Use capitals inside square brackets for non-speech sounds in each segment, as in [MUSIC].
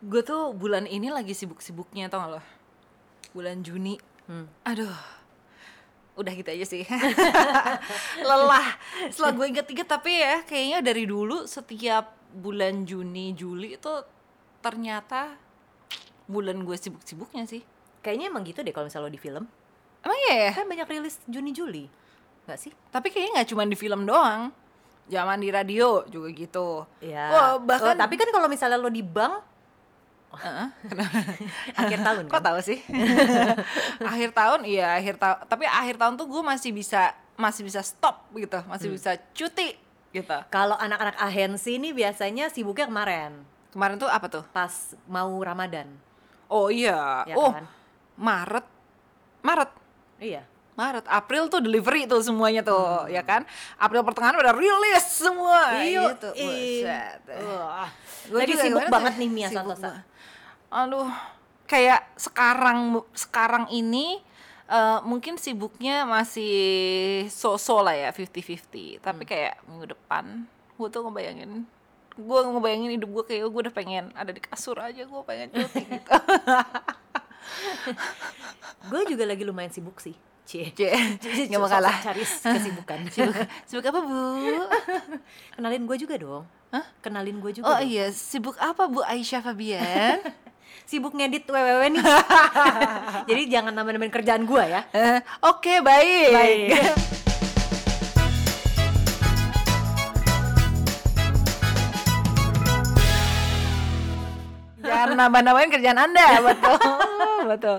Gue tuh bulan ini lagi sibuk-sibuknya tau gak lo? Bulan Juni. Hmm. Aduh. Udah gitu aja sih. [LAUGHS] Lelah. Setelah gue inget-inget tapi ya kayaknya dari dulu setiap bulan Juni, Juli itu ternyata bulan gue sibuk-sibuknya sih. Kayaknya emang gitu deh kalau misalnya lo di film. Emang iya ya? Kan banyak rilis Juni Juli. Nggak sih? Tapi kayaknya nggak cuma di film doang. Zaman di radio juga gitu. Iya. Wah, bahkan Oh, tapi kan kalau misalnya lo di bank Kenapa? [LAUGHS] akhir tahun Kok kan? tahu sih? [LAUGHS] akhir tahun iya akhir tahun. Tapi akhir tahun tuh gue masih bisa masih bisa stop gitu, masih bisa cuti gitu. Kalau anak-anak agensi ini biasanya sibuknya kemarin Kemarin tuh apa tuh? pas mau Ramadan. Oh iya. Ya oh kan? Maret, Maret, Iya. Maret, April tuh delivery tuh semuanya tuh, ya kan? April pertengahan udah rilis semua. Iya, gitu. ih. Buset. Wah. Gua Lagi juga sibuk banget nih Mia Santosa. Aduh, kayak sekarang sekarang ini eh, mungkin sibuknya masih so-so lah ya 50-50. Tapi Hmm. kayak minggu depan gue tuh ngebayangin gue ngebayangin hidup gue kayak gue udah pengen ada di kasur aja gue pengen cuti gitu. [LAUGHS] Gue juga lagi lumayan sibuk sih. Cie. [LAUGHS] Cie, nggak mau kalah. Cari [LAUGHS] kesibukan. Sibuk, sibuk apa bu? Kenalin gue juga dong. Hah? Kenalin gue juga. Oh dong. iya, sibuk apa Bu Aisyah Fabian? [LAUGHS] Sibuk ngedit WWW nih. [LAUGHS] Jadi jangan nambah-nambahin kerjaan gue ya. Eh, Oke, baik. Baik. [LAUGHS] Jangan nambah-nambahin kerjaan Anda, betul. betul.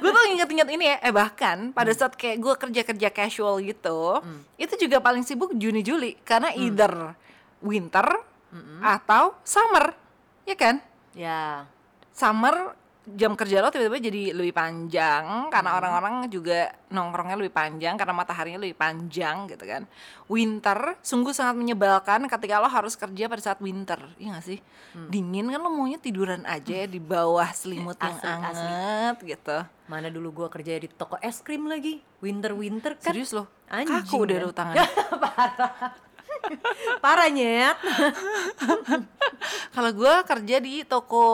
Gue tuh inget-inget ini ya, eh bahkan pada saat kayak gue kerja-kerja casual gitu, itu juga paling sibuk Juni-Juli karena either winter atau summer. Ya kan? Ya. Summer jam kerja lo tiba-tiba jadi lebih panjang karena orang-orang juga nongkrongnya lebih panjang karena mataharinya lebih panjang gitu kan. Winter sungguh sangat menyebalkan ketika lo harus kerja pada saat winter, iya gak sih? Dingin kan lo maunya tiduran aja di bawah selimut yang Asli, asli. anget gitu. Mana dulu gue kerja di toko es krim lagi. Winter-winter kan. Serius lo? Anjing, Kaku udah kan? lo tangan. [LAUGHS] Parah nyet. Kalau gue kerja di toko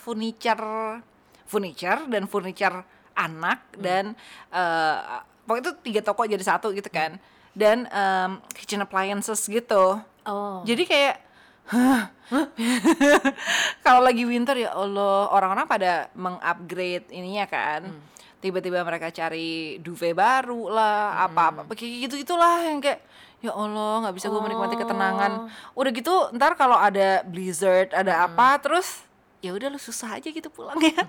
furniture, furniture dan furniture anak dan eh pokoknya itu tiga toko jadi satu gitu kan. Dan em, kitchen appliances gitu. Oh. Jadi kayak [LAUGHS] kalau lagi winter ya Allah orang-orang pada mengupgrade ininya kan. Tiba-tiba mereka cari duvet baru lah, apa-apa kayak gitu itulah yang kayak ya Allah nggak bisa gue menikmati ketenangan. Udah gitu ntar kalau ada blizzard, ada apa terus ya udah lu susah aja gitu pulangnya.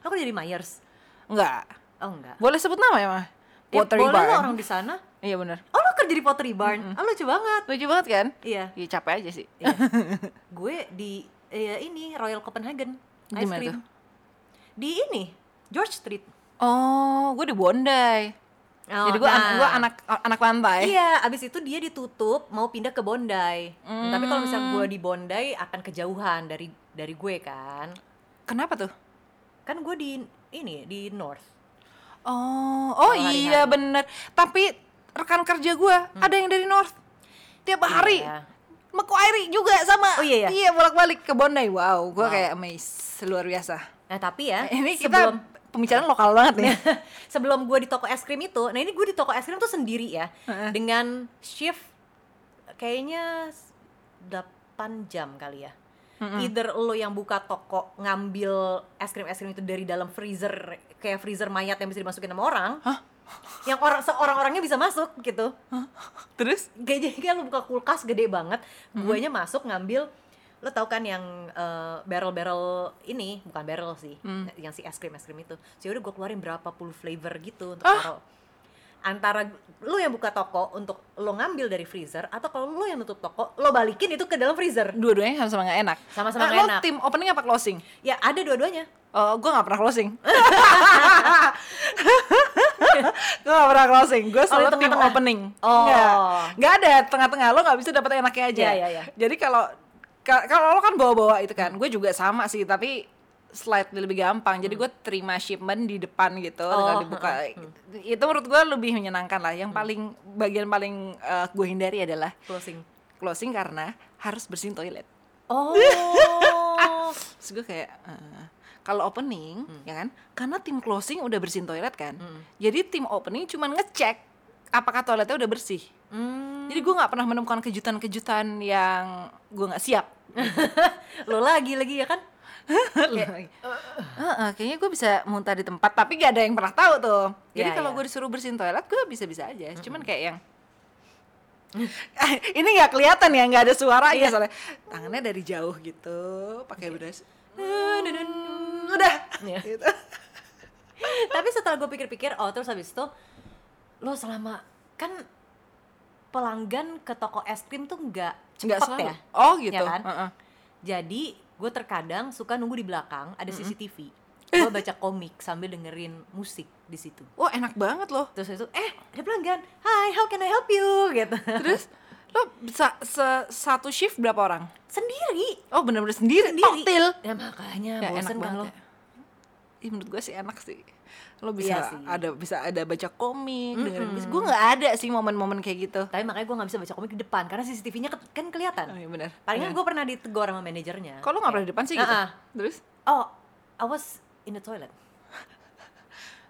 Lo [LAUGHS] kerja di Myers? Enggak. Oh enggak. Boleh sebut nama ya mah? Ya, Pottery boleh lo Barn. orang di sana. Iya bener Oh lo kerja di Pottery Barn? Oh lucu banget. Lucu banget kan? Iya. Ya capek aja sih. Iya. [LAUGHS] gue di eh, ini Royal Copenhagen ice mana cream. tuh? Di ini George Street. Oh, gue di Bondi. Oh, Jadi gue nah. gua anak anak pantai. Iya, abis itu dia ditutup mau pindah ke Bondi. Tapi kalau misalnya Hmm. gue di Bondi akan kejauhan dari dari gue kan. Kenapa tuh? Kan gue di ini di North. Oh, oh Kalau iya bener. Tapi rekan kerja gue ada yang dari North. Tiap hari. Iya. Macquarie juga sama. Oh, iya, iya. Iya bolak-balik ke Bondi. Wow, gue Wow. kayak amazed luar biasa. Nah tapi ya Ini kita sebelum pembicaraan lokal banget nih. [LAUGHS] sebelum gue di toko es krim itu, nah ini gue di toko es krim tuh sendiri ya, dengan shift kayaknya 8 jam kali ya. Either lo yang buka toko ngambil es krim es krim itu dari dalam freezer kayak freezer mayat yang bisa dimasukin sama orang, yang orang seorang-orangnya bisa masuk gitu. Terus? Kayak jadi kan lo buka kulkas gede banget, guanya masuk ngambil lo tau kan yang eh, barrel-barrel ini bukan barrel sih yang si es krim es krim itu sih udah gue keluarin berapa puluh flavor gitu untuk Ah. taruh antara lo yang buka toko untuk lo ngambil dari freezer atau kalau lo yang nutup toko lo balikin itu ke dalam freezer Dua-duanya sama-sama gak enak. Sama-sama Eh, nggak lo enak. tim opening apa closing? ya ada dua-duanya Oh, gue gak pernah closing. [LAUGHS] gue gak pernah closing. Gue selalu tim tengah-tengah? opening. Oh. Nggak. Nggak ada tengah-tengah. Lo gak bisa dapet enaknya aja. Iya, iya, iya. Jadi kalau ka- kalau lo kan bawa-bawa itu kan, gue juga sama sih. Tapi slightly lebih gampang. Jadi gue terima shipment di depan gitu. Oh, Kalau dibuka, itu menurut gue lebih menyenangkan lah. Yang paling bagian paling eh, gue hindari adalah closing closing karena harus bersihin toilet. oh [LAUGHS] terus gue kayak eh, kalau opening ya kan karena tim closing udah bersihin toilet kan jadi tim opening cuma ngecek apakah toiletnya udah bersih Hmm, jadi gue nggak pernah menemukan kejutan-kejutan yang gue nggak siap. [LAUGHS] Lo lagi lagi ya kan? Kayak, "Heeh, kayaknya gue bisa muntah di tempat tapi gak ada yang pernah tahu tuh. Jadi Ya, kalau ya. gue disuruh bersihin toilet gue bisa-bisa aja. Cuman kayak yang [LAUGHS] ini nggak kelihatan ya nggak ada suara ya soalnya. Tangannya dari jauh gitu pakai brush. Udah. [LAUGHS] Gitu. Tapi setelah gue pikir-pikir, oh terus habis itu lo selama kan pelanggan ke toko es krim tuh nggak cepet selalu ya. oh gitu Ya kan? Heeh. Jadi gue terkadang suka nunggu di belakang ada CCTV. Gue baca komik sambil dengerin musik di situ. wah enak banget loh Terus itu, eh ada pelanggan, hi how can I help you gitu. terus lo bisa se- satu shift berapa orang Sendiri. oh bener-bener sendiri, Sendiri. Toktil. Ya makanya ya enak bosen kan banget lo. ya. Ih, menurut gue sih enak sih lo bisa Iya sih. ada bisa ada baca komik dengerin musik gue nggak ada sih momen-momen kayak gitu Tapi makanya gue nggak bisa baca komik di depan karena CCTV-nya ke- kan kelihatan. oh iya benar Palingan gue pernah ditegur sama manajernya. kalau nggak pernah di depan sih gitu ah. terus Oh, I was in the toilet. [LAUGHS]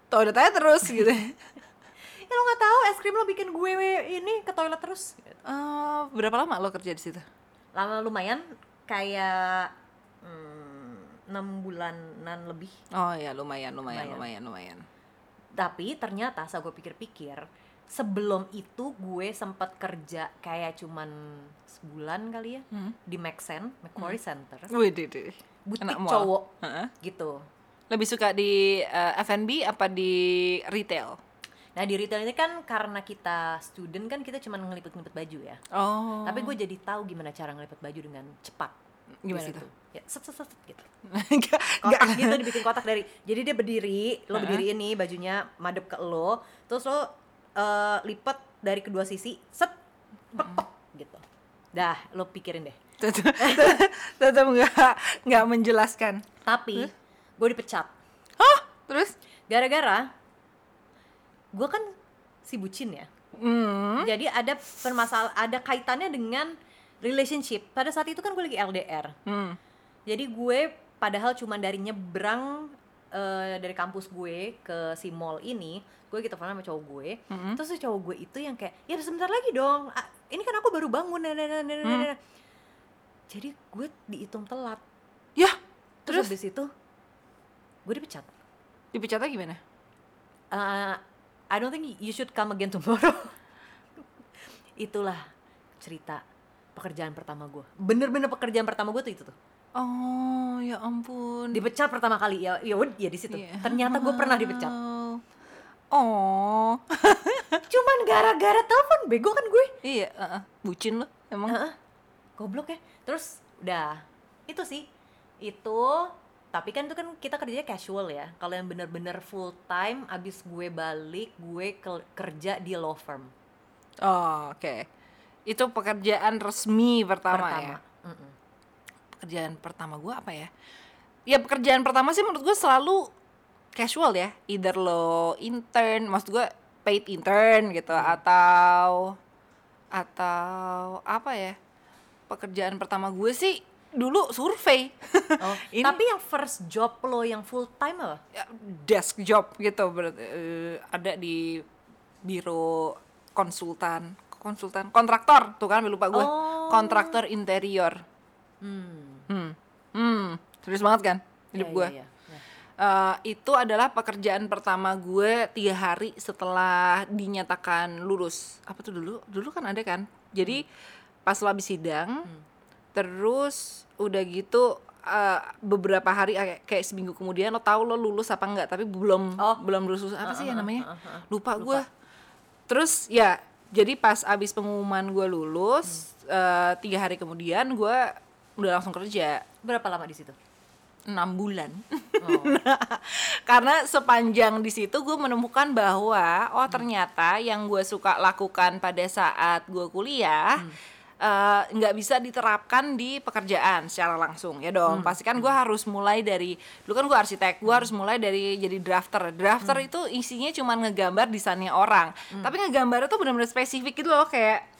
toilet aja terus gitu [LAUGHS] Ya lo nggak tahu es krim lo bikin gue ini ke toilet terus. Eh, berapa lama lo kerja di situ Lama lumayan kayak hmm, enam bulanan lebih. oh ya lumayan lumayan lumayan Lumayan. lumayan Tapi ternyata saat gue pikir-pikir, sebelum itu gue sempat kerja kayak cuman sebulan kali ya Hmm. di Maxen, Macquarie Center, Wih, deh, deh. butik Anak mall. cowok Heeh. gitu. lebih suka di eh, F&B apa di retail Nah di retail ini kan karena kita student kan kita cuma ngelipet-ngelipet baju ya. oh Tapi gue jadi tahu gimana cara ngelipet baju dengan cepat. di Gimana situ. Ya, set set set gitu. [LAUGHS] Kotak gitu dibikin kotak dari. Jadi dia berdiri, lo berdiri ini bajunya madep ke lo, terus lo eh, lipet dari kedua sisi, set, pek, pek, gitu. Dah, lo pikirin deh. tetap [LAUGHS] nggak nggak menjelaskan Tapi gue dipecat. Hah? terus Gara-gara gue kan si bucin ya. hmm. Jadi ada permasalahan, ada kaitannya dengan relationship. Pada saat itu kan gue lagi LDR. Hmm. Jadi gue padahal cuma dari nyebrang eh, dari kampus gue ke si mall ini, gue gitu sama cowok gue. Mm-mm. Terus cowok gue itu yang kayak, ya sebentar lagi dong. Ini kan aku baru bangun. nah, nah, nah, nah, nah, nah." Jadi gue dihitung telat. ya Terus, terus habis itu gue dipecat. dipecatnya gimana Uh, I don't think you should come again tomorrow. [LAUGHS] Itulah cerita pekerjaan pertama gue. Bener-bener pekerjaan pertama gue tuh itu tuh. Oh ya ampun Dipecat pertama kali ya, ya ya di situ. Iya. Ternyata gue pernah dipecat. [LAUGHS] Oh. [LAUGHS] Cuman gara-gara telepon bego kan gue. iya uh-uh. bucin lo emang Heeh. Goblok ya. Terus udah itu sih. Itu tapi kan itu kan kita kerjanya casual ya. Kalau yang bener-bener full time abis gue balik gue ke- kerja di law firm oh oke itu pekerjaan resmi pertama, ya pertama. Mm-mm. Pekerjaan pertama gue apa ya? Ya pekerjaan pertama sih menurut gue selalu casual ya. Either lo intern maksud gue paid intern gitu atau atau apa ya? Pekerjaan pertama gue sih dulu survei. Oh, [LAUGHS] Ini- tapi yang first job lo yang full time apa? Ya, desk job gitu berarti eh, ada di biro konsultan konsultan kontraktor. Tuh kan lupa gue Oh. kontraktor interior. Hmm. Hmm. Hmm. Serius banget kan hidup Iya, gue iya, iya. Eh, itu adalah pekerjaan pertama gue tiga hari setelah dinyatakan lulus. Apa tuh dulu? Dulu kan ada kan? Jadi pas lo habis sidang terus udah gitu eh, beberapa hari eh, kayak seminggu kemudian lo tahu lo lulus apa enggak tapi belum Oh. belum lulus. Apa sih ya namanya? uh, uh, uh. lupa. gue terus ya jadi pas abis pengumuman gue lulus eh, tiga hari kemudian gue udah langsung kerja. Berapa lama di situ? enam bulan. Oh. [LAUGHS] karena sepanjang di situ gue menemukan bahwa oh ternyata yang gue suka lakukan pada saat gue kuliah eh, nggak bisa diterapkan di pekerjaan secara langsung ya dong. Pasti kan gue harus mulai dari dulu kan gue arsitek gue harus mulai dari jadi drafter. Drafter itu isinya cuma ngegambar desainnya orang. Tapi ngegambar itu benar-benar spesifik gitu loh kayak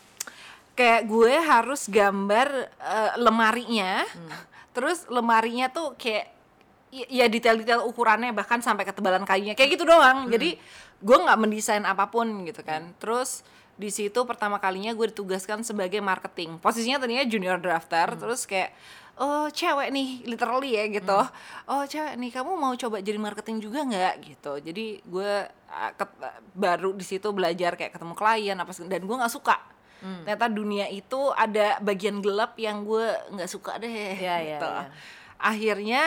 kayak gue harus gambar eh, lemarinya. [LAUGHS] Terus lemarinya tuh kayak ya detail-detail ukurannya bahkan sampai ketebalan kayunya kayak gitu doang. Jadi gue nggak mendesain apa pun gitu kan. Terus di situ pertama kalinya gue ditugaskan sebagai marketing. Posisinya tadinya junior drafter. Terus kayak oh cewek nih literally ya gitu. Oh cewek nih kamu mau coba jadi marketing juga nggak? Gitu. Jadi gue uh, baru di situ belajar kayak ketemu klien apa dan gue nggak suka ternyata dunia itu ada bagian gelap yang gue nggak suka deh iya, gitu. iya. akhirnya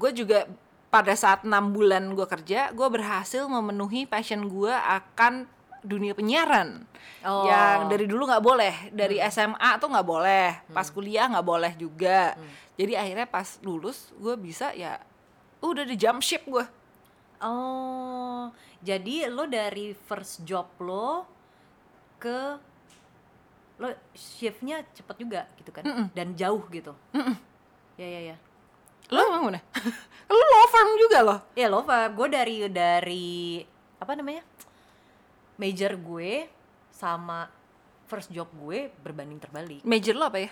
gue juga pada saat enam bulan gue kerja gue berhasil memenuhi passion gue akan dunia penyiaran. Oh. yang dari dulu nggak boleh. Dari SMA tuh nggak boleh. Pas kuliah nggak boleh juga. Jadi akhirnya pas lulus gue bisa ya udah di jump ship gue. Oh, jadi lo dari first job lo ke lo shiftnya cepet juga gitu kan? Dan jauh gitu. Ya ya ya. lo emang mana [LAUGHS] lo law firm juga loh Ya lo, gue dari dari apa namanya major gue sama first job gue berbanding terbalik. major lo apa ya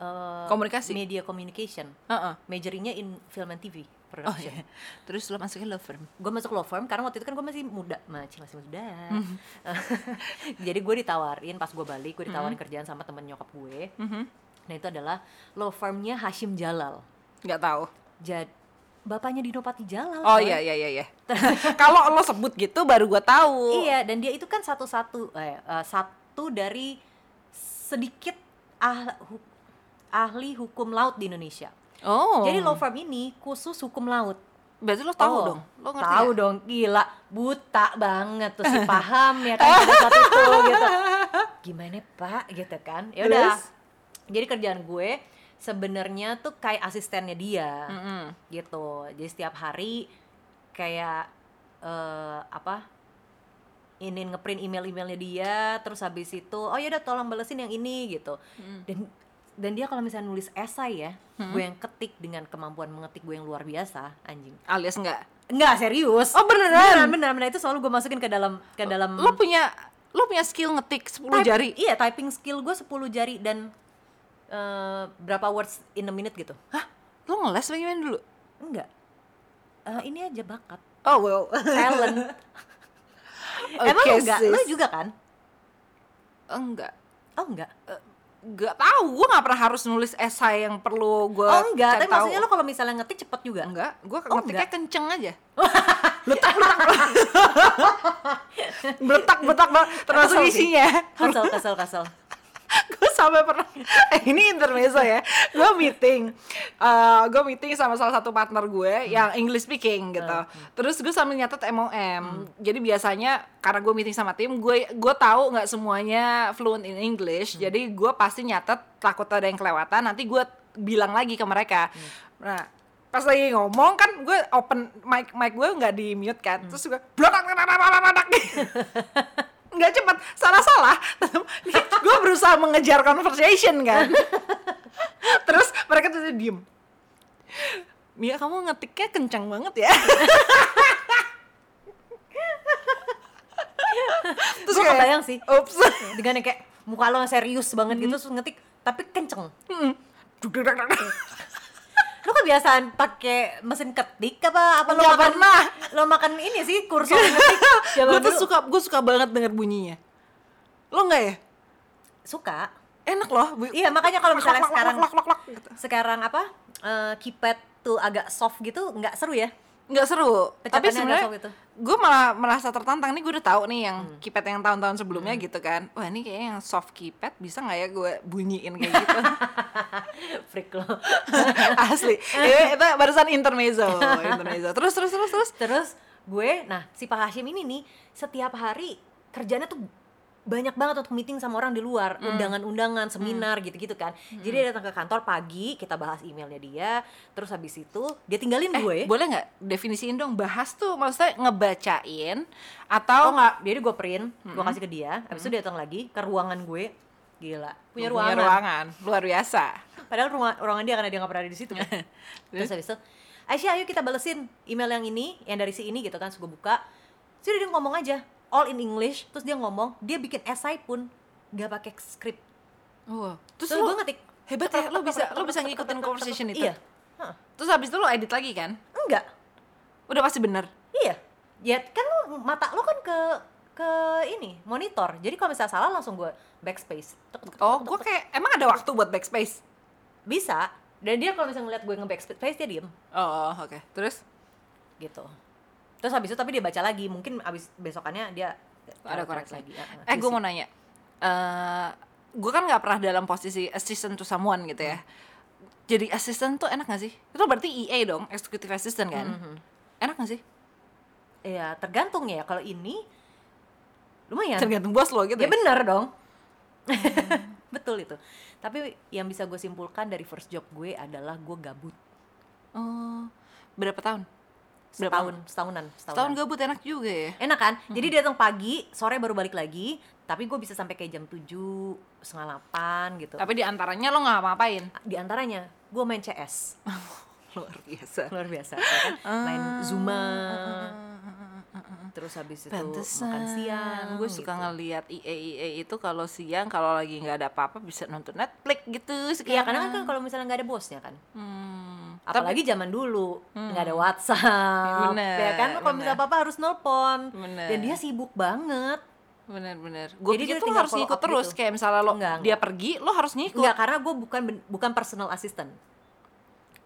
Eh, Komunikasi? Media communication. Heeh. Majornya in film and TV oh production. iya terus lo masukin law firm gue masuk law firm karena waktu itu kan gue masih muda masih masih muda Mhm. [LAUGHS] jadi gue ditawarin pas gue balik gue ditawarin Mhm. kerjaan sama temen nyokap gue nah itu adalah law firmnya Hashim Jalal nggak tahu jadi bapaknya Dinopati Jalal oh iya iya iya iya [LAUGHS] kalau lo sebut gitu baru gue tahu iya dan dia itu kan satu-satu eh, eh, satu dari sedikit ah, ahli hukum laut di Indonesia. Oh. Jadi law firm ini khusus hukum laut. Berarti lo tahu Oh, dong? Lo ngerti tahu nggak? dong. Gila buta banget tuh si [LAUGHS] paham ya kan saat itu gitu. Gimana pak? Gitu kan. Ya udah. Jadi kerjaan gue sebenarnya tuh kayak asistennya dia Mm-mm. gitu. Jadi setiap hari kayak eh, apa ini ngeprint email-emailnya dia terus habis itu oh ya udah tolong balesin yang ini gitu. Dan dan dia kalau misalnya nulis esai ya gue yang ketik dengan kemampuan mengetik gue yang luar biasa anjing alias enggak Enggak serius. Oh, beneran? Beneran, beneran, beneran. Itu selalu gue masukin ke dalam ke dalam lo punya lo punya skill ngetik 10 type- jari Iya, typing skill gue 10 jari dan eh, berapa words in a minute gitu. hah lo ngeles bagaimana dulu Enggak. Eh, ini aja bakat, oh well talent. [LAUGHS] Emang Oke, enggak? sis. Lo juga kan? enggak Oh enggak. Gak tahu, gue nggak pernah harus nulis esai yang perlu gue Oh enggak, tapi tahu. maksudnya lo kalau misalnya ngetik cepet juga. enggak, gue Oh, ngetiknya enggak. kenceng aja. letak letak betak betak banget termasuk isinya. Kesel, kesel, kesel. Gue sampai pernah eh, ini intermezzo ya. Gue meeting eh gue meeting sama salah satu partner gue yang English speaking gitu. Terus gue sambil nyatet MOM jadi biasanya karena gue meeting sama tim gue gue tahu nggak semuanya fluent in English. Jadi gue pasti nyatet takut ada yang kelewatan nanti gue bilang lagi ke mereka. Nah pas lagi ngomong kan gue open mic mic gue nggak di mute kan. Terus gue blodak blodak blodak blodak [LAUGHS] nggak cepet salah salah [LAUGHS] gue berusaha mengejar conversation kan [LAUGHS] terus mereka tuh diem Mia kamu ngetiknya kencang banget ya [LAUGHS] terus Gue kebayang sih. ups Dengan yang kayak muka lo serius banget gitu terus ngetik tapi kenceng. Mm. Lo kebiasaan pakai mesin ketik apa apa lo Nggak makan pernah. lo makan ini sih kursor ngetik gue tuh dulu. suka gue suka banget denger bunyinya lo nggak ya suka enak loh bu- iya makanya kalau misalnya Lak, lak, sekarang lak, lak, lak, gitu. sekarang apa eh, keypad tuh agak soft gitu nggak seru ya nggak seru. Tapi Pecatannya sebenarnya agak soft gitu. gue malah merasa tertantang. Nih gue udah tahu nih yang Hmm. keypad yang tahun-tahun sebelumnya gitu kan. Wah ini kayaknya yang soft keypad bisa nggak ya gue bunyiin kayak gitu? [LAUGHS] Freak lo. [LAUGHS] Asli. Eh, itu barusan intermezzo [LAUGHS] intermezzo. Terus terus terus terus. Terus gue nah si Pak Hashim ini nih setiap hari kerjanya tuh banyak banget untuk meeting sama orang di luar. Hmm. undangan-undangan seminar gitu-gitu kan. Jadi dia datang ke kantor pagi kita bahas emailnya dia terus habis itu dia tinggalin eh gue. boleh nggak definisiin dong bahas tuh maksudnya ngebacain atau Oh nggak, jadi gue print, gue kasih ke dia, habis itu dia datang lagi ke ruangan gue, gila, punya ruangan. ruangan. Luar biasa. Padahal ruangan, ruangan dia karena dia nggak pernah ada di situ. [LAUGHS] Kan. Terus habis itu, Aisyah ayo kita balesin email yang ini, yang dari si ini gitu kan, gue buka, sudah dia ngomong aja, all in English, terus dia ngomong, dia bikin esai pun nggak pakai skrip. oh Terus, terus, gue lo ngetik, Hebat ya, lo bisa lo bisa ngikutin conversation itu. Iya. Hah. Terus habis itu lo edit lagi kan? Enggak. Udah pasti bener. Iya. Ya kan lu mata lu kan ke ke ini monitor. Jadi kalau misalnya salah langsung gue backspace. Oh, gue kayak emang ada waktu buat backspace. bisa. Dan dia kalau misalnya ngeliat gue nge-backspace dia diem Oh, oke. Terus gitu. Terus habis itu tapi dia baca lagi. Mungkin abis besokannya dia ada koreksi. lagi. Eh, gue mau nanya. Eh, gue kan nggak pernah dalam posisi assistant to someone gitu ya. Jadi assistant tuh enak gak sih? Itu berarti EA dong, executive assistant kan? Mhm. Enak gak sih? Iya, tergantung ya. Kalau ini lumayan. Tergantung bos lo gitu Ya ya? benar dong. [LAUGHS] Betul itu. Tapi yang bisa gue simpulkan dari first job gue adalah gue gabut. Oh, berapa tahun? Berapa Setahun, setahunan, Setahun setahunan. gabut enak juga ya? Enak kan? Jadi dia datang pagi, sore baru balik lagi. Tapi gue bisa sampai kayak jam 7, setengah 8 gitu. Tapi di antaranya lo nggak ngapain? Di antaranya, gue main CS. [LAUGHS] Luar biasa. Luar biasa. ya kan? Main Zuma. Terus habis itu makan siang. gue suka gitu. ngeliat EA EA itu kalau siang kalau lagi nggak ada apa-apa bisa nonton Netflix gitu Iya, sekarang. karena kan kalau misalnya nggak ada bosnya kan. Hmm, Apalagi zaman dulu nggak ada WhatsApp, Bener, ya kan? Kalau misalnya apa harus nelpon, Bener. dan dia sibuk banget. bener-bener. Gue Jadi pikir tuh harus ngikut terus gitu. kayak misalnya lo Enggak, dia enggak. pergi lo harus ngikut. Enggak, karena gue bukan bukan personal assistant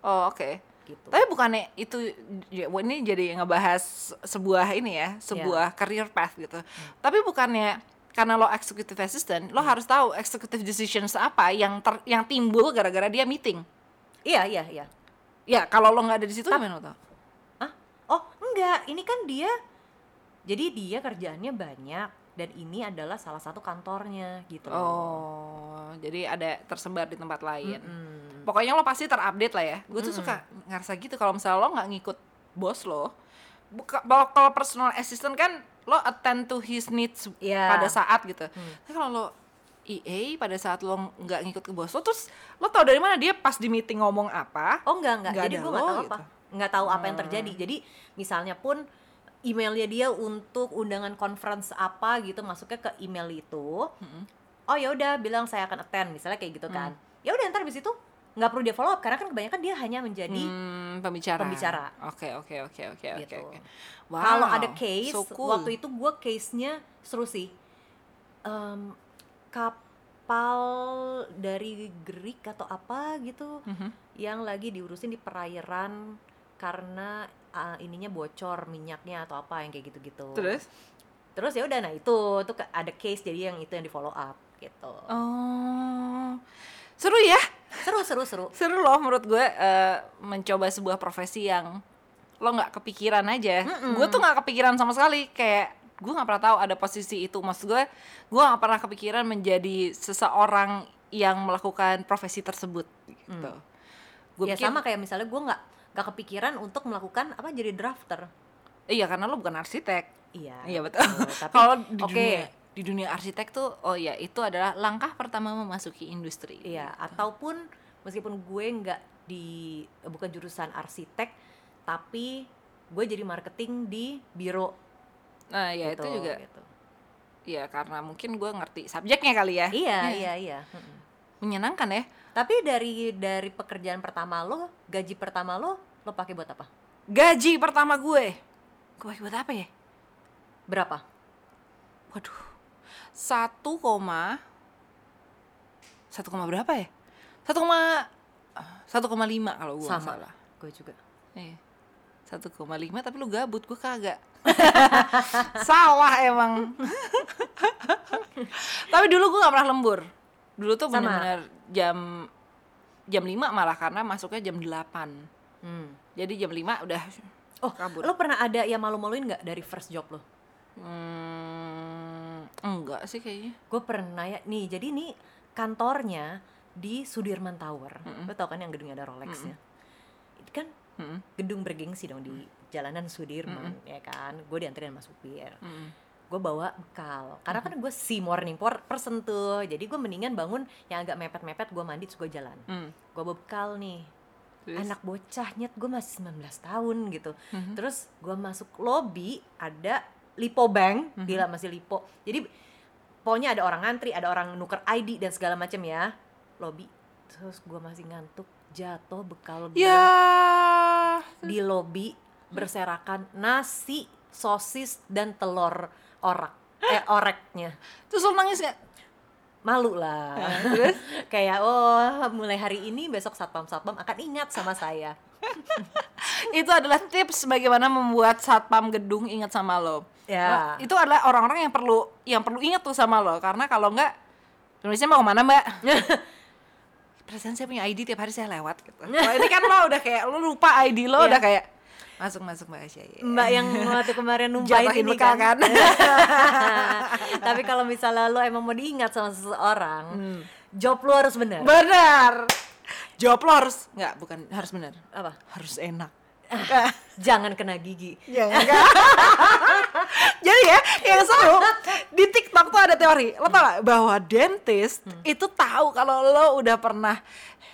Oh oke. gitu. Tapi bukannya itu ini jadi ngebahas sebuah ini ya, sebuah career path gitu. Tapi bukannya karena lo executive assistant, lo harus tahu executive decisions apa yang ter, yang timbul gara-gara dia meeting. Iya, iya, iya. Ya kalau lo nggak ada di situ gimana lo tau? Ah, oh enggak, ini kan dia. Jadi dia kerjaannya banyak dan ini adalah salah satu kantornya gitu. Oh, jadi ada tersebar di tempat lain. Mm. Pokoknya lo pasti terupdate lah ya. Gue tuh suka ngerasa gitu kalau misalnya lo nggak ngikut bos lo. Kalau kalau personal assistant kan lo attend to his needs Iya. pada saat gitu. Tapi kalau lo EA pada saat lo nggak ngikut ke bos lo, terus lo tau dari mana dia pas di meeting ngomong apa? Oh enggak enggak. Nggak Jadi gue nggak tahu gitu. apa. Nggak tahu apa yang terjadi. Jadi misalnya pun emailnya dia untuk undangan conference apa gitu masuknya ke email itu. Oh ya udah bilang saya akan attend misalnya kayak gitu kan. Ya udah ntar habis itu nggak perlu dia follow up karena kan kebanyakan dia hanya menjadi Hmm, pembicara. Pembicara. Oke oke oke oke oke Gitu. oke. Wow. Kalau ada case, so cool. waktu itu gue case-nya seru sih. Em, kapal dari Greek atau apa gitu, Mhm. yang lagi diurusin di perairan karena ah, ininya bocor minyaknya atau apa yang kayak gitu-gitu. Terus? Terus ya udah, nah itu tuh ada case jadi yang itu yang di follow up gitu. Oh, seru ya. Seru seru seru. seru loh menurut gue eh, mencoba sebuah profesi yang lo nggak kepikiran aja gue tuh nggak kepikiran sama sekali kayak gue nggak pernah tahu ada posisi itu maksud gue gue nggak pernah kepikiran menjadi seseorang yang melakukan profesi tersebut gitu gue ya sama kayak misalnya gue nggak nggak kepikiran untuk melakukan apa jadi drafter. iya karena lo bukan arsitek Iya. iya betul [LAUGHS] Tapi kalau di oke. dunia di dunia arsitek tuh oh ya itu adalah langkah pertama memasuki industri Iya, ataupun meskipun gue nggak di bukan jurusan arsitek, tapi gue jadi marketing di biro. Nah ya gitu, itu juga gitu. ya karena mungkin gue ngerti subjeknya kali ya Iya, iya, iya. Mm-mm. menyenangkan ya Tapi dari dari pekerjaan pertama lo, gaji pertama lo, lo pakai buat apa? gaji pertama gue gue pakai buat apa ya Berapa? waduh satu koma satu koma berapa ya satu koma satu koma lima kalau gue Sama. salah Gue juga. Iya. satu koma lima tapi lu gabut gue kagak [LAUGHS] salah emang tapi dulu gue nggak pernah lembur dulu tuh benar-benar jam jam 5 malah karena masuknya jam 8 Hmm. jadi jam 5 udah Oh, kabur lo pernah ada yang malu-maluin nggak dari first job lo? Hmm, enggak sih kayaknya. Gue pernah ya, nih jadi nih kantornya di Sudirman Tower. Lo tau kan yang gedungnya ada Rolexnya? Itu kan Mm-mm. gedung bergengsi dong di jalanan Sudirman ya kan gue dianterin sama supir Mm-mm. gue bawa bekal karena kan gue si morning person tuh jadi gue mendingan bangun yang agak mepet-mepet gue mandi terus gue jalan Mm. gue bawa bekal nih Terus? anak bocah nyet gue masih 19 tahun gitu Mhm. terus gue masuk lobby ada lipo bank Mhm. gila masih lipo jadi pokoknya ada orang ngantri ada orang nuker ID dan segala macam ya lobby terus gue masih ngantuk jatuh bekal gue Ya. Di lobi berserakan nasi sosis dan telur orak eh oreknya Terus lo nangis gak? malu lah Terus? [LAUGHS] kayak oh mulai hari ini besok satpam satpam akan ingat sama saya [LAUGHS] itu adalah tips bagaimana membuat satpam gedung ingat sama lo. Ya. Nah, itu adalah orang-orang yang perlu yang perlu ingat tuh sama lo karena kalau enggak tulisnya mau ke mana mbak? [LAUGHS] Perasaan saya punya ID tiap hari saya lewat gitu. [LAUGHS] Kalau ini kan lo udah kayak lo lupa ID lo Iya. udah kayak masuk masuk mbak Asia. ya. mbak yang waktu kemarin [LAUGHS] numpain Jatuhin ini kan, kan? [LAUGHS] tapi kalau misalnya lo emang mau diingat sama seseorang job lo harus bener Benar. Jawab lo harus nggak bukan harus benar. apa Harus enak. [LAUGHS] jangan kena gigi Ya. [LAUGHS] Jadi ya, yang seru di TikTok tuh ada teori. Lo tau gak bahwa dentist itu tahu kalau lo udah pernah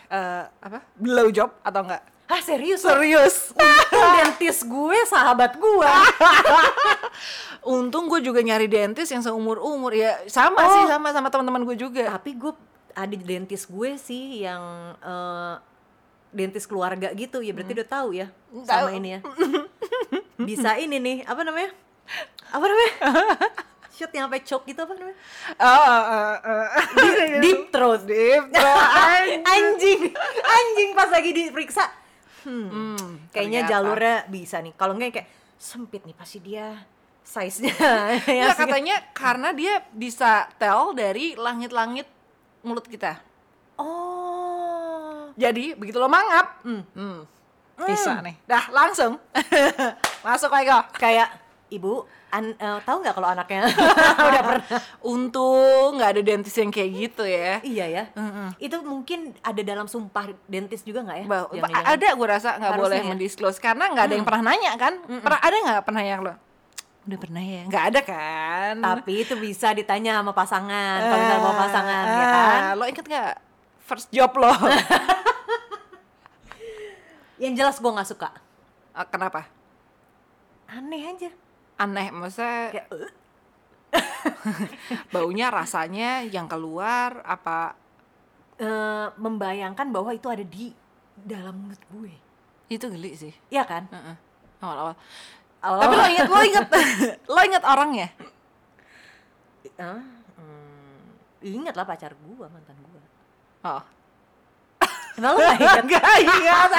eh, apa? blow job atau enggak? ah serius Serius. Untung [LAUGHS] dentis gue sahabat gue Untung gue juga nyari dentist yang seumur umur ya sama sih sama sama teman-teman gue juga. tapi gue ada dentis gue sih yang eh, dentis keluarga gitu ya berarti udah tahu ya sama Tahu. ini ya. [LAUGHS] Bisa ini nih apa namanya? Apa namanya? [LAUGHS] Shoot yang sampai choke gitu apa namanya? Oh, eh, eh, eh. deep throat. Deep throat. [LAUGHS] anjing. anjing. Pas lagi diperiksa. Hmm, kayaknya ternyata. jalurnya bisa nih. Kalau enggak kayak sempit nih pasti dia size nya Ya katanya karena dia bisa tell dari langit-langit mulut kita. oh Jadi begitu lo mangap, Hmm. hmm, bisa nih. Dah langsung [LAUGHS] masuk Eko. kayak ibu an, eh, tahu nggak kalau anaknya [LAUGHS] udah pernah Untung nggak ada dentis yang kayak gitu ya. iya ya itu mungkin ada dalam sumpah dentis juga nggak ya Bah, ada gue rasa nggak boleh ya. mendisclose karena nggak ada yang pernah nanya kan. Pernah ada nggak pernah yang lo? Udah pernah ya? Nggak ada kan? tapi itu bisa ditanya sama pasangan kalau misalnya mau pasangan ya Ah, kan Lo inget nggak first job lo? [LAUGHS] yang jelas gue nggak suka Ah, Kenapa? aneh aja Aneh, maksudnya kayak "Eh, [LAUGHS] baunya rasanya yang keluar apa eh, membayangkan bahwa itu ada di dalam mulut gue itu geli sih. Iya kan Heeh. Awal-awal. Awal- Tapi lo inget, lo inget, [LAUGHS] lo inget orangnya? Ah, hmm, ingat lah pacar gue mantan gue Oh. Kenapa lo gak ingat? Gak ingat.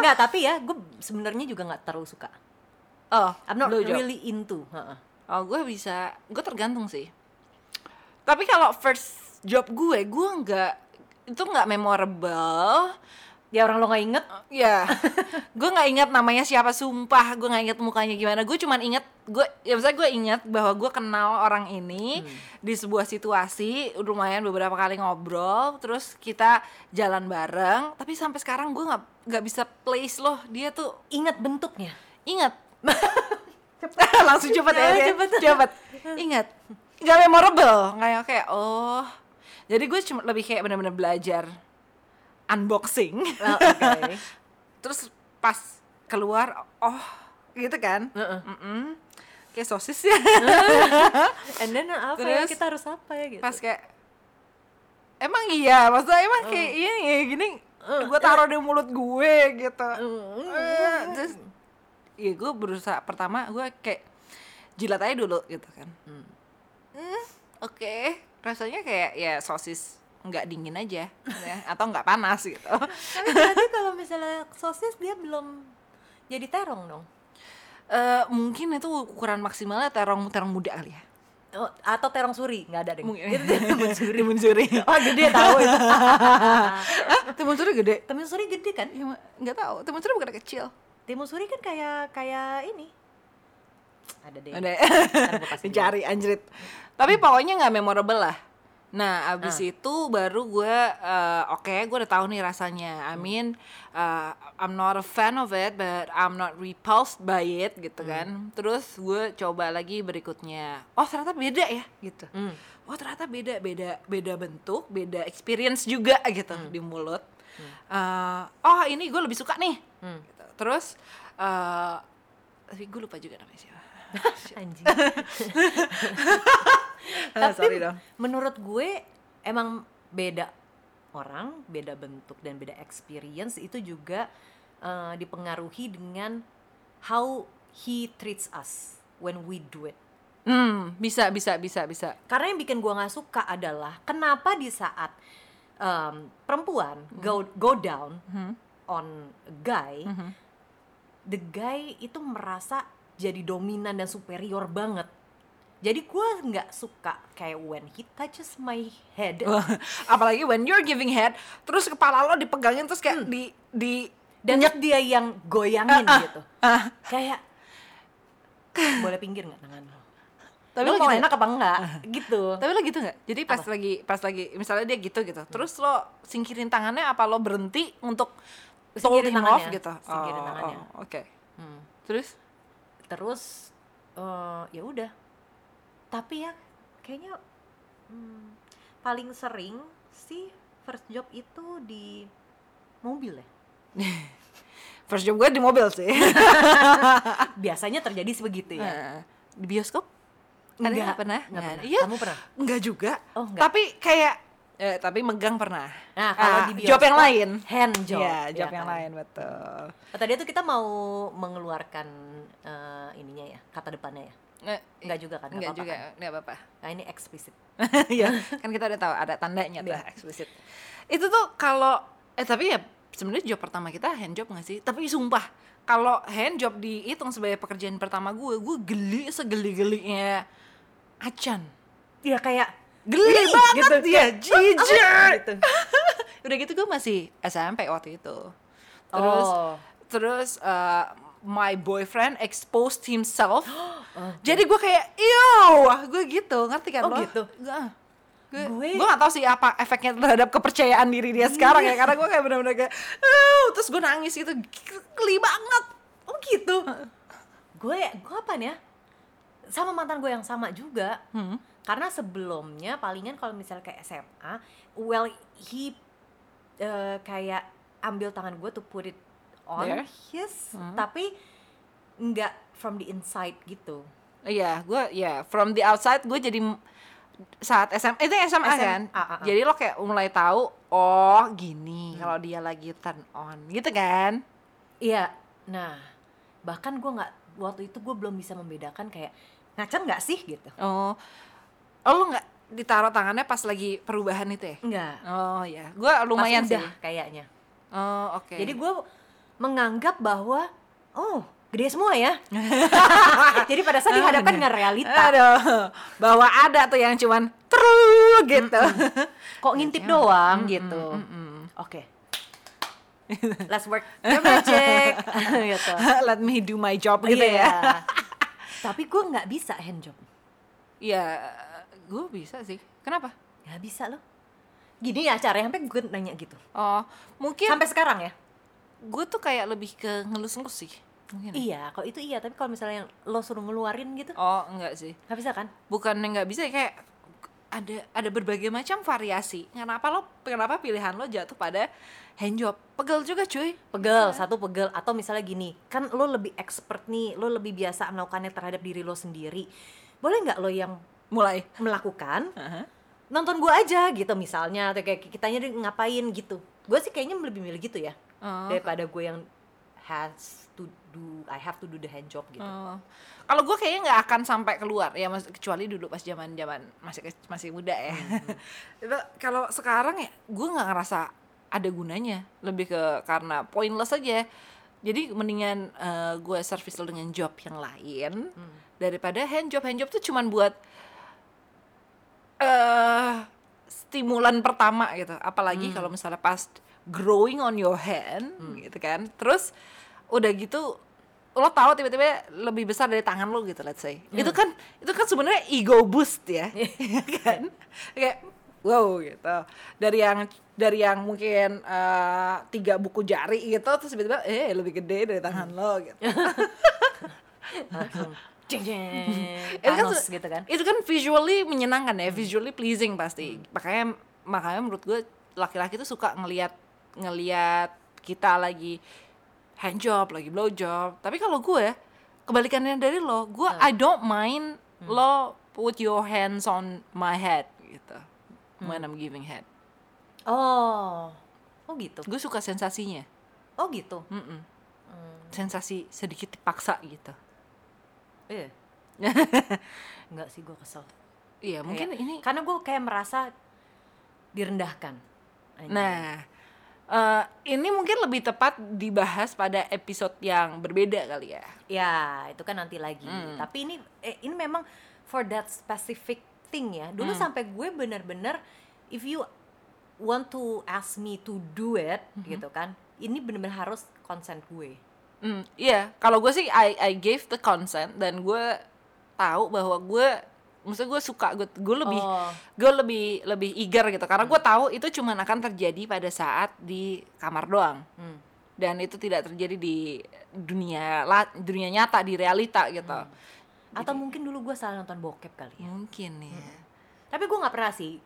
Nggak, tapi ya gue sebenarnya juga nggak terlalu suka. Oh, I'm not blowjob. really into. heeh. Oh, gue bisa, gue tergantung sih. Tapi kalau first job gue, gue nggak itu nggak memorable. Ya orang lo nggak inget, [LAUGHS] Ya, gue nggak ingat namanya siapa sumpah, gue nggak ingat mukanya gimana. Gue cuman ingat gue, ya misalnya gue ingat bahwa gue kenal orang ini di sebuah situasi, lumayan beberapa kali ngobrol, terus kita jalan bareng. Tapi sampai sekarang gue nggak nggak bisa place loh, dia tuh inget bentuknya. ingat. [LAUGHS] [LAUGHS] Langsung cepet ya, Ya, cepet. cepet. Ingat, nggak memorable, nggak kayak oh. Jadi gue cuma lebih kayak benar-benar belajar unboxing. Oh, Oke. [LAUGHS] terus pas keluar oh gitu kan? Heeh. Mm-mm. kayak sosis ya. [LAUGHS] And then apa ya? Terus, kita harus apa ya gitu. pas kayak emang iya? Maksudnya emang kayak iya ya gini gue taruh di mulut gue gitu. Eh, terus ya gue berusaha pertama gue kayak jilat aja dulu gitu kan. Hmm, oke. Rasanya kayak ya sosis nggak dingin aja ya atau nggak panas gitu Tapi berarti kalau misalnya sosis dia belum jadi terong dong. Eh, mungkin itu ukuran maksimalnya terong terong muda kali ya Oh, atau terong suri nggak ada deh. Mungkin. Itu dia timun suri. timun suri Oh gede tahu itu. [LAUGHS] timun suri gede timun suri gede kan? ya nggak tahu timun suri bukan kecil Timun suri kan kayak kayak ini. Ada deh. ada [LAUGHS] dicari anjrit tapi pokoknya nggak memorable lah nah abis itu baru gue eh, oke gue udah tahu nih rasanya. I mean eh, I'm not a fan of it but I'm not repulsed by it gitu kan. Terus gue coba lagi berikutnya. Oh ternyata beda ya gitu. Hmm. oh ternyata beda beda beda bentuk beda experience juga gitu di mulut. Eh, oh ini gue lebih suka nih Hmm. Gitu. terus eh tapi gue lupa juga namanya siapa. [LAUGHS] Anjing. [LAUGHS] [LAUGHS] Ah, Tapi sorry dong. menurut gue emang beda orang, beda bentuk dan beda experience itu juga eh, dipengaruhi dengan how he treats us when we do it. Hmm, bisa bisa bisa bisa. Karena yang bikin gua nggak suka adalah kenapa di saat em, perempuan go go down Hmm. on a guy, Mhm. the guy itu merasa jadi dominan dan superior banget. Jadi gua nggak suka kayak when he touches my head [LAUGHS] Apalagi when you're giving head, terus kepala lo dipegangin terus kayak di di dan dia yang goyangin Ah, ah, gitu. ah. Kayak boleh pinggir nggak tangan lo? Tapi lo lo mau gitu- enak apa enggak? gitu. Tapi lo gitu nggak? Jadi pas lagi pas lagi misalnya dia gitu gitu, terus lo singkirin tangannya apa lo berhenti untuk Singkirin him off tangannya, gitu? singkirin Oh, tangannya. oh, Oke. Hmm. Terus? terus eh, ya udah tapi ya kayaknya hmm, paling sering sih first job itu di mobil ya [LAUGHS] First job gue di mobil sih. [LAUGHS] biasanya terjadi sebegitu ya di bioskop? Enggak, nggak pernah? enggak Nggak. pernah. Iya. Kamu pernah? Enggak juga. Oh, enggak. Tapi kayak eh, tapi megang pernah. nah kalau Ah, di bioskop job yang lain. hand job Iya, ya job yang kan? lain betul. Oh, tadi itu kita mau mengeluarkan eh, ininya ya kata depannya ya Enggak juga kan Enggak apa-apa juga, kan? enggak apa-apa. nah ini eksplisit [LAUGHS] Iya, [LAUGHS] kan kita udah tahu ada tandanya tuh Iya. eksplisit. Itu tuh kalau eh tapi ya sebenarnya job pertama kita hand job nggak sih? Tapi sumpah kalau hand job dihitung sebagai pekerjaan pertama gue, gue geli segeli-gelinya acan. ya kayak Geli Ih, banget gitu, dia, jijik. gitu [LAUGHS] Udah gitu gue masih SMP waktu itu. Terus Oh. terus uh, my boyfriend exposed himself. [GASPS] Oh, Jadi gue kayak, yo, gue gitu, ngerti kan Oh, lo? gitu? Gue, gue, Gue- gue gak tahu sih apa efeknya terhadap kepercayaan diri dia sekarang ya, karena gue kayak bener-bener kayak, "Aw," terus gue nangis gitu, geli banget. Oh gitu. gue gue apa nih ya? Sama mantan gue yang sama juga. Hmm. Karena sebelumnya palingan kalau misalnya kayak SMA, well he eh, kayak ambil tangan gue to put it on There? his, Hmm. tapi nggak from the inside gitu. Iya, gue ya from the outside gue jadi m- saat SMA itu SMA, SMA, kan, ah, ah, ah. jadi lo kayak mulai tahu oh gini kalau dia lagi turn on gitu kan? Iya. Nah, bahkan gue nggak waktu itu gue belum bisa membedakan kayak ngacem nggak sih gitu. Oh, oh lo nggak ditaruh tangannya pas lagi perubahan itu ya? Enggak. Oh ya, gue lumayan sih. udah kayaknya. Oh oke. Jadi gue menganggap bahwa oh gede semua ya. [LAUGHS] Jadi pada saat dihadapkan dengan realita, Aduh, bahwa ada tuh yang cuman terus gitu. kok ngintip doang Mm, gitu. mm, mm. Oke. Let's work your magic. [LAUGHS] gitu. Let me do my job gitu ya. Iya. [LAUGHS] Tapi gue nggak bisa hand job. Ya, gue bisa sih. Kenapa? Nggak bisa loh. Gini ya caranya sampai gue nanya gitu. Oh, mungkin Sampai sekarang ya. Gue tuh kayak lebih ke ngelus-ngelus sih. Mungkin. Iya, kalau itu iya. Tapi kalau misalnya yang lo suruh ngeluarin gitu, Oh, enggak sih. nggak bisa kan? Bukan nggak bisa kayak ada ada berbagai macam variasi. Kenapa lo kenapa pilihan lo jatuh pada hand job? Pegel juga cuy. Pegel, satu pegel atau misalnya gini, kan lo lebih expert nih, lo lebih biasa melakukannya terhadap diri lo sendiri. Boleh nggak lo yang Mulai. melakukan Aha. nonton gua aja gitu misalnya atau kayak kitanya ngapain gitu. Gue sih kayaknya lebih milih gitu ya Oh. daripada gue yang has to do, I have to do the hand job gitu. Oh. Kalau gue kayaknya nggak akan sampai keluar ya, mas, kecuali dulu pas zaman zaman masih masih muda ya. [LAUGHS] Itu kalau sekarang ya, gue nggak ngerasa ada gunanya, lebih ke karena pointless aja. Jadi mendingan eh, gue service lo dengan job yang lain Hmm. daripada hand job. Hand job tuh cuman buat eh stimulan pertama gitu. Apalagi kalau misalnya pas growing on your hand gitu kan. Terus udah gitu lo tahu tiba-tiba lebih besar dari tangan lo gitu let's say. Itu kan itu kan sebenarnya ego boost ya. [LAUGHS] ya [LAUGHS] kan? Kayak wow gitu. Dari yang dari yang mungkin eh, tiga buku jari gitu terus tiba-tiba eh lebih gede dari tangan lo gitu. [LAUGHS] Jeng itu kan gitu kan. itu kan visually menyenangkan ya visually pleasing pasti makanya makanya menurut gue laki-laki tuh suka ngelihat ngelihat kita lagi hand job lagi blow job tapi kalau gue kebalikannya dari lo gue I don't mind lo put your hands on my head gitu when I'm giving head Oh. Oh gitu. gue suka sensasinya Oh gitu. Mm-mm. sensasi sedikit dipaksa gitu Iya. [LAUGHS] Enggak sih gue kesel. iya mungkin Kayak- ini karena gue kayak merasa direndahkan. Nah eh, ini mungkin lebih tepat dibahas pada episode yang berbeda kali ya Ya, itu kan nanti lagi. Hmm. Tapi ini eh, ini memang for that specific thing ya. Dulu Hmm. sampai gue bener-bener if you want to ask me to do it Hmm. gitu kan. Ini bener-bener harus consent gue. Hmm, iya, kalau gue sih I I gave the consent dan gue tahu bahwa gue, maksudnya gue suka gue gue lebih Oh. gue lebih lebih eager gitu karena gue tahu itu cuma akan terjadi pada saat di kamar doang Hmm. dan itu tidak terjadi di dunia la, dunia nyata di realita gitu. Atau mungkin dulu gue salah nonton bokep kali ya. Mungkin ya. Tapi gue nggak pernah sih.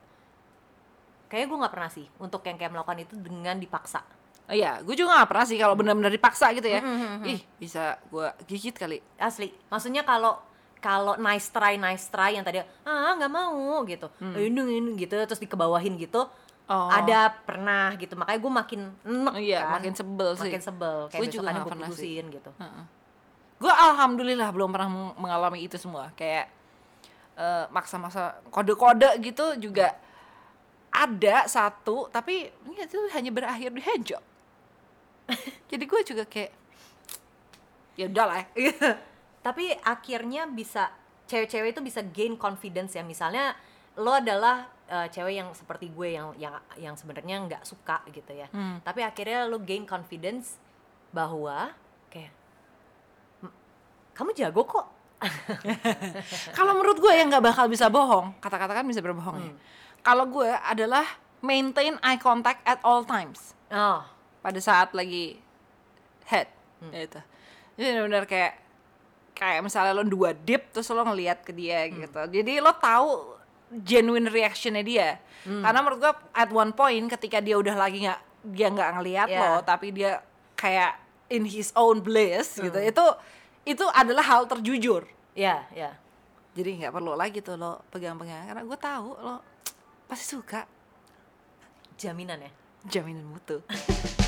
Kayaknya gue nggak pernah sih untuk yang kayak melakukan itu dengan dipaksa. Oh, iya, gue juga gak pernah sih kalau benar-benar dipaksa gitu ya. Hmm, Ih, bisa gue gigit kali. Asli. Maksudnya kalau kalau nice try nice try yang tadi ah nggak mau gitu, ini ini gitu terus dikebawahin gitu. Oh. Ada pernah gitu. Makanya gue makin enek iya, kan. makin sebel sih. Makin sebel. Kayak Gue juga gue pernah sih. gitu. Gue alhamdulillah belum pernah meng- mengalami itu semua. Kayak eh, maksa-maksa kode-kode gitu juga ada satu, tapi ini itu hanya berakhir di handjob. [LAUGHS] Jadi gue juga kayak ya udahlah. [LAUGHS] Tapi akhirnya bisa cewek-cewek itu bisa gain confidence ya. Misalnya lo adalah eh, cewek yang seperti gue yang yang yang sebenarnya nggak suka gitu ya. Hmm. Tapi akhirnya lo gain confidence bahwa kayak "M- kamu jago kok. [LAUGHS] Kalau menurut gue yang nggak bakal bisa bohong, kata-kata kan bisa berbohong ya. Kalau gue adalah maintain eye contact at all times. Oh, pada saat lagi head gitu jadi benar-benar kayak kayak misalnya lo dua dip terus lo ngelihat ke dia gitu. Jadi lo tahu genuine reactionnya dia. Karena menurut gua at one point ketika dia udah lagi nggak dia nggak ngelihat Yeah. lo tapi dia kayak in his own bliss gitu itu itu adalah hal terjujur. Ya, ya. jadi nggak perlu lagi tuh lo pegang-pegang karena gue tahu lo pasti suka. Jaminan ya. jaminan mutu [LAUGHS]